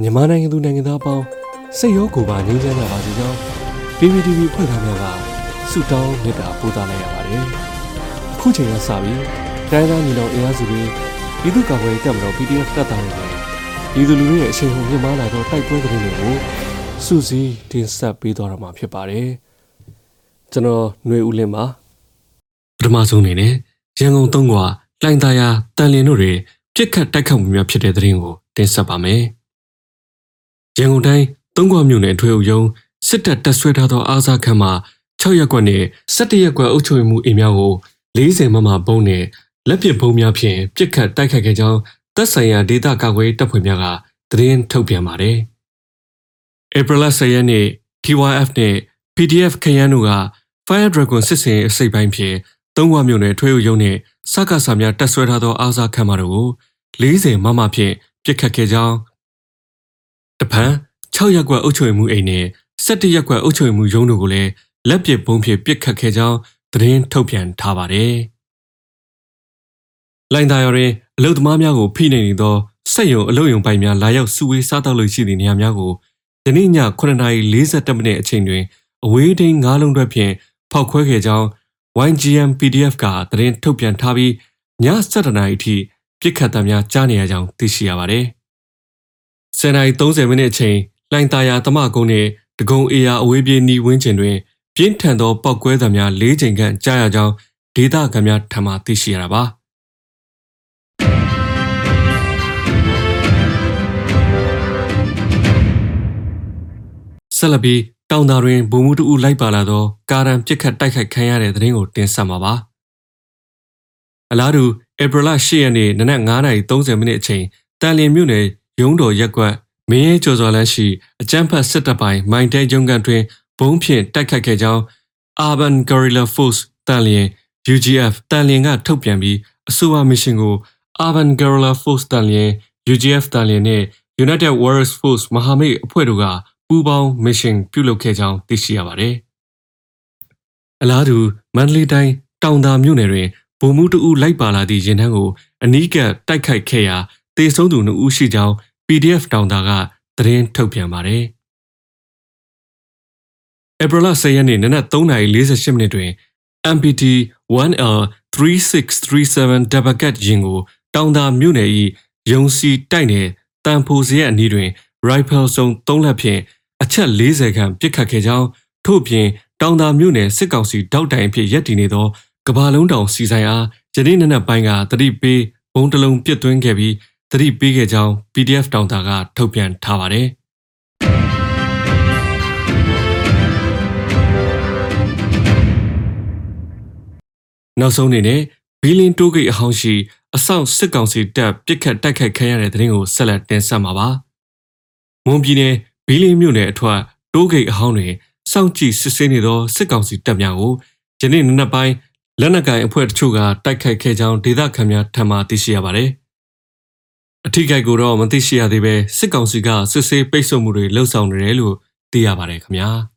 မြန်မာနိုင်ငံသူနိုင်ငံသားအပေါင်းစိတ်ရောကိုယ်ပါငြိမ်းချမ်းကြပါစေကြောင်း PPTV ဖွဲ့သားများကဆုတောင်းမေတ္တာပို့သလိုက်ရပါတယ်။အခုချိန်ကစပြီးတိုင်းသားညီနောင်အင်အားစုတွေပြည်သူ့ကာကွယ်ရေးတပ်မတော် PDF တပ်သားတွေနဲ့ပြည်သူလူထုရဲ့အရှိန်ဟုန်မြင့်မားလာသောတိုက်ပွဲသတင်းတွေကိုစူးစီးတင်ဆက်ပေးသွားတော့မှာဖြစ်ပါတယ်။ကျွန်တော်ຫນွေဦးလင်းပါပထမဆုံးအနေနဲ့ရန်ကုန်သုံးကလိုင်သာယာတန်လျင်တို့တွေပြစ်ခတ်တိုက်ခတ်မှုများဖြစ်တဲ့သတင်းကိုတင်ဆက်ပါမယ်။ ရန်ကုန်တိုင်းသုံးခွမြို့နယ်ထွေအုပ်ရုံးစစ်တပ်တပ်ဆွဲထားသောအားစားခန်းမှာ6ရက်ကွက်နဲ့17ရက်ကွက်အုပ်ချုပ်မှုအိမ်များကို40မမဘုံနဲ့လက်ပစ်ဘုံများဖြင့်ပြစ်ခတ်တိုက်ခတ်ခဲ့ကြောင်းတပ်ဆိုင်ရာဒေသကာကွယ်တပ်ဖွဲ့များကသတင်းထုတ်ပြန်ပါတယ်။ April 10ရက်နေ့ TYF နဲ့ PDF ခရမ်းတို့က Fire Dragon စစ်စင်အစိပ်ပိုင်းဖြင့်သုံးခွမြို့နယ်ထွေအုပ်ရုံးနဲ့စကားစာများတပ်ဆွဲထားသောအားစားခန်းမတို့ကို40မမဖြင့်ပြစ်ခတ်ခဲ့ကြောင်း တပန်6ရက်ကွက်အုပ်ချုပ်မှုအိမ်နဲ့17ရက်ကွက်အုပ်ချုပ်မှုရုံးတို့ကိုလည်းလက်ပစ်ဘုံဖြင့်ပစ်ခတ်ခဲ့ကြောင်းသတင်းထုတ်ပြန်ထားပါတယ်။လိုင်သာယာတွင်အလုသမားများကိုဖိနှိပ်နေသောစက်ရုံအလုယုံပိုင်များလာရောက်စုဝေးစားတောက်လို့ရှိသည့်နေရာများကိုယနေ့ည9:40မိနစ်အချိန်တွင်အဝေးထိန်းငါးလုံးတွဲဖြင့်ဖောက်ခွဲခဲ့ကြောင်း YGM PDF ကသတင်းထုတ်ပြန်ထားပြီးည7:00နာရီအထိပြစ်ခတ်တမ်းများကြားနေရကြောင်းသိရှိရပါတယ်။ 10:30မိနစ်အချိန်လိုင်တာယာတမကုန်းနှင့်ဒဂုံအေယာအဝေးပြေးနီဝင်းကျင်တွင် ပြင်းထန်သောပောက်ကွဲသံများ၄ချိန်ခန့်ကြားရကြောင်းဒေသခံများထံမှသိရှိရတာပါ။ဆက်လက်ပြီးတောင်သာတွင်ဗိုလ်မှူးတဦးလိုက်ပါလာသောကာရန်ပြစ်ခတ်တိုက်ခိုက်ခံရတဲ့တဲ့ရင်ကိုတင်ဆက်မှာပါ။အလားတူဧပြီလ10ရက်နေ့နနက်9:30မိနစ်အချိန်တန်လျင်မြို့နယ် ရုံးတော်ရက်ကွက်မင်းရဲကျော်စော်လန်းရှိအကြမ်းဖက်စစ်တပ်ပိုင်းမိုင်းတဲကျုံကန်တွင်ဘုံဖြင့်တိုက်ခတ်ခဲ့ကြောင်း Urban Guerrilla Force တန်လျင် UGF တန်လျင်ကထုတ်ပြန်ပြီးအဆိုပါမစ်ရှင်ကို Urban Guerrilla Force တန်လျင် UGF တန်လျင်နဲ့ United Warriors Force မဟာမိတ်အဖွဲ့တို့ကပူးပေါင်းမစ်ရှင်ပြုလုပ်ခဲ့ကြောင်းသိရှိရပါတယ်။အလားတူမန္တလေးတိုင်းတောင်သာမြို့နယ်တွင်ဗိုလ်မှူးတဦးလိုက်ပါလာသည့်ရင်ထမ်းကိုအနီးကပ်တိုက်ခိုက်ခဲ့ရာတေဆုံးသူ2ဦးရှိကြောင်း PDF တောင်တာကသတင်းထုတ်ပြန်ပါတယ်။ဧပြီလ10ရက်နေ့နနက်3:48မိနစ်တွင် MPT 1L 3637 Dabagat ရင်ကိုတောင်တာမြို့နယ်၏ရုံစီတိုက်နယ်တန်ဖိုစရဲအနီးတွင် rifle စုံ3လက်ဖြင့်အချက်40ခန့်ပစ်ခတ်ခဲ့ကြောင်းထို့ပြင်တောင်တာမြို့နယ်စစ်ကောင်စီတောက်တိုင်ဖြစ်ရပ်တည်နေသောကဘာလုံးတောင်စီဆိုင်အားယနေ့နနက်ပိုင်းကတတိပေးဘုံတလုံးပစ်သွင်းခဲ့ပြီး တတိပေးခဲ့ကြောင်း PDF တောင်တာကထုတ်ပြန်ထားပါတယ်။နောက်ဆုံးအနေနဲ့ဘီလင်းတိုးဂိတ်အဟောင်းရှိအဆောက်စစ်ကောင်စီတပ်ပစ်ခတ်တိုက်ခိုက်ခံရတဲ့တဲ့ရင်ကိုဆက်လက်တင်ဆက်မှာပါ။မွန်ပြည်နယ်ဘီလင်းမြို့နယ်အထွတ်တိုးဂိတ်အဟောင်းတွင်စောင့်ကြည့်စစ်ဆေးနေသောစစ်ကောင်စီတပ်များကိုယနေ့နံနက်ပိုင်းလက်နက်ကိုင်အဖွဲ့တချို့ကတိုက်ခိုက်ခဲ့ကြောင်းဒေသခံများထံမှသိရှိရပါတယ်။ အထိကိကိုတော့မသိရှိရသေးပဲစစ်ကောင်စီကစစ်ဆေးပိတ်ဆို့မှုတွေလှုံ့ဆော်နေတယ်လို့သိရပါတယ်ခင်ဗျာ။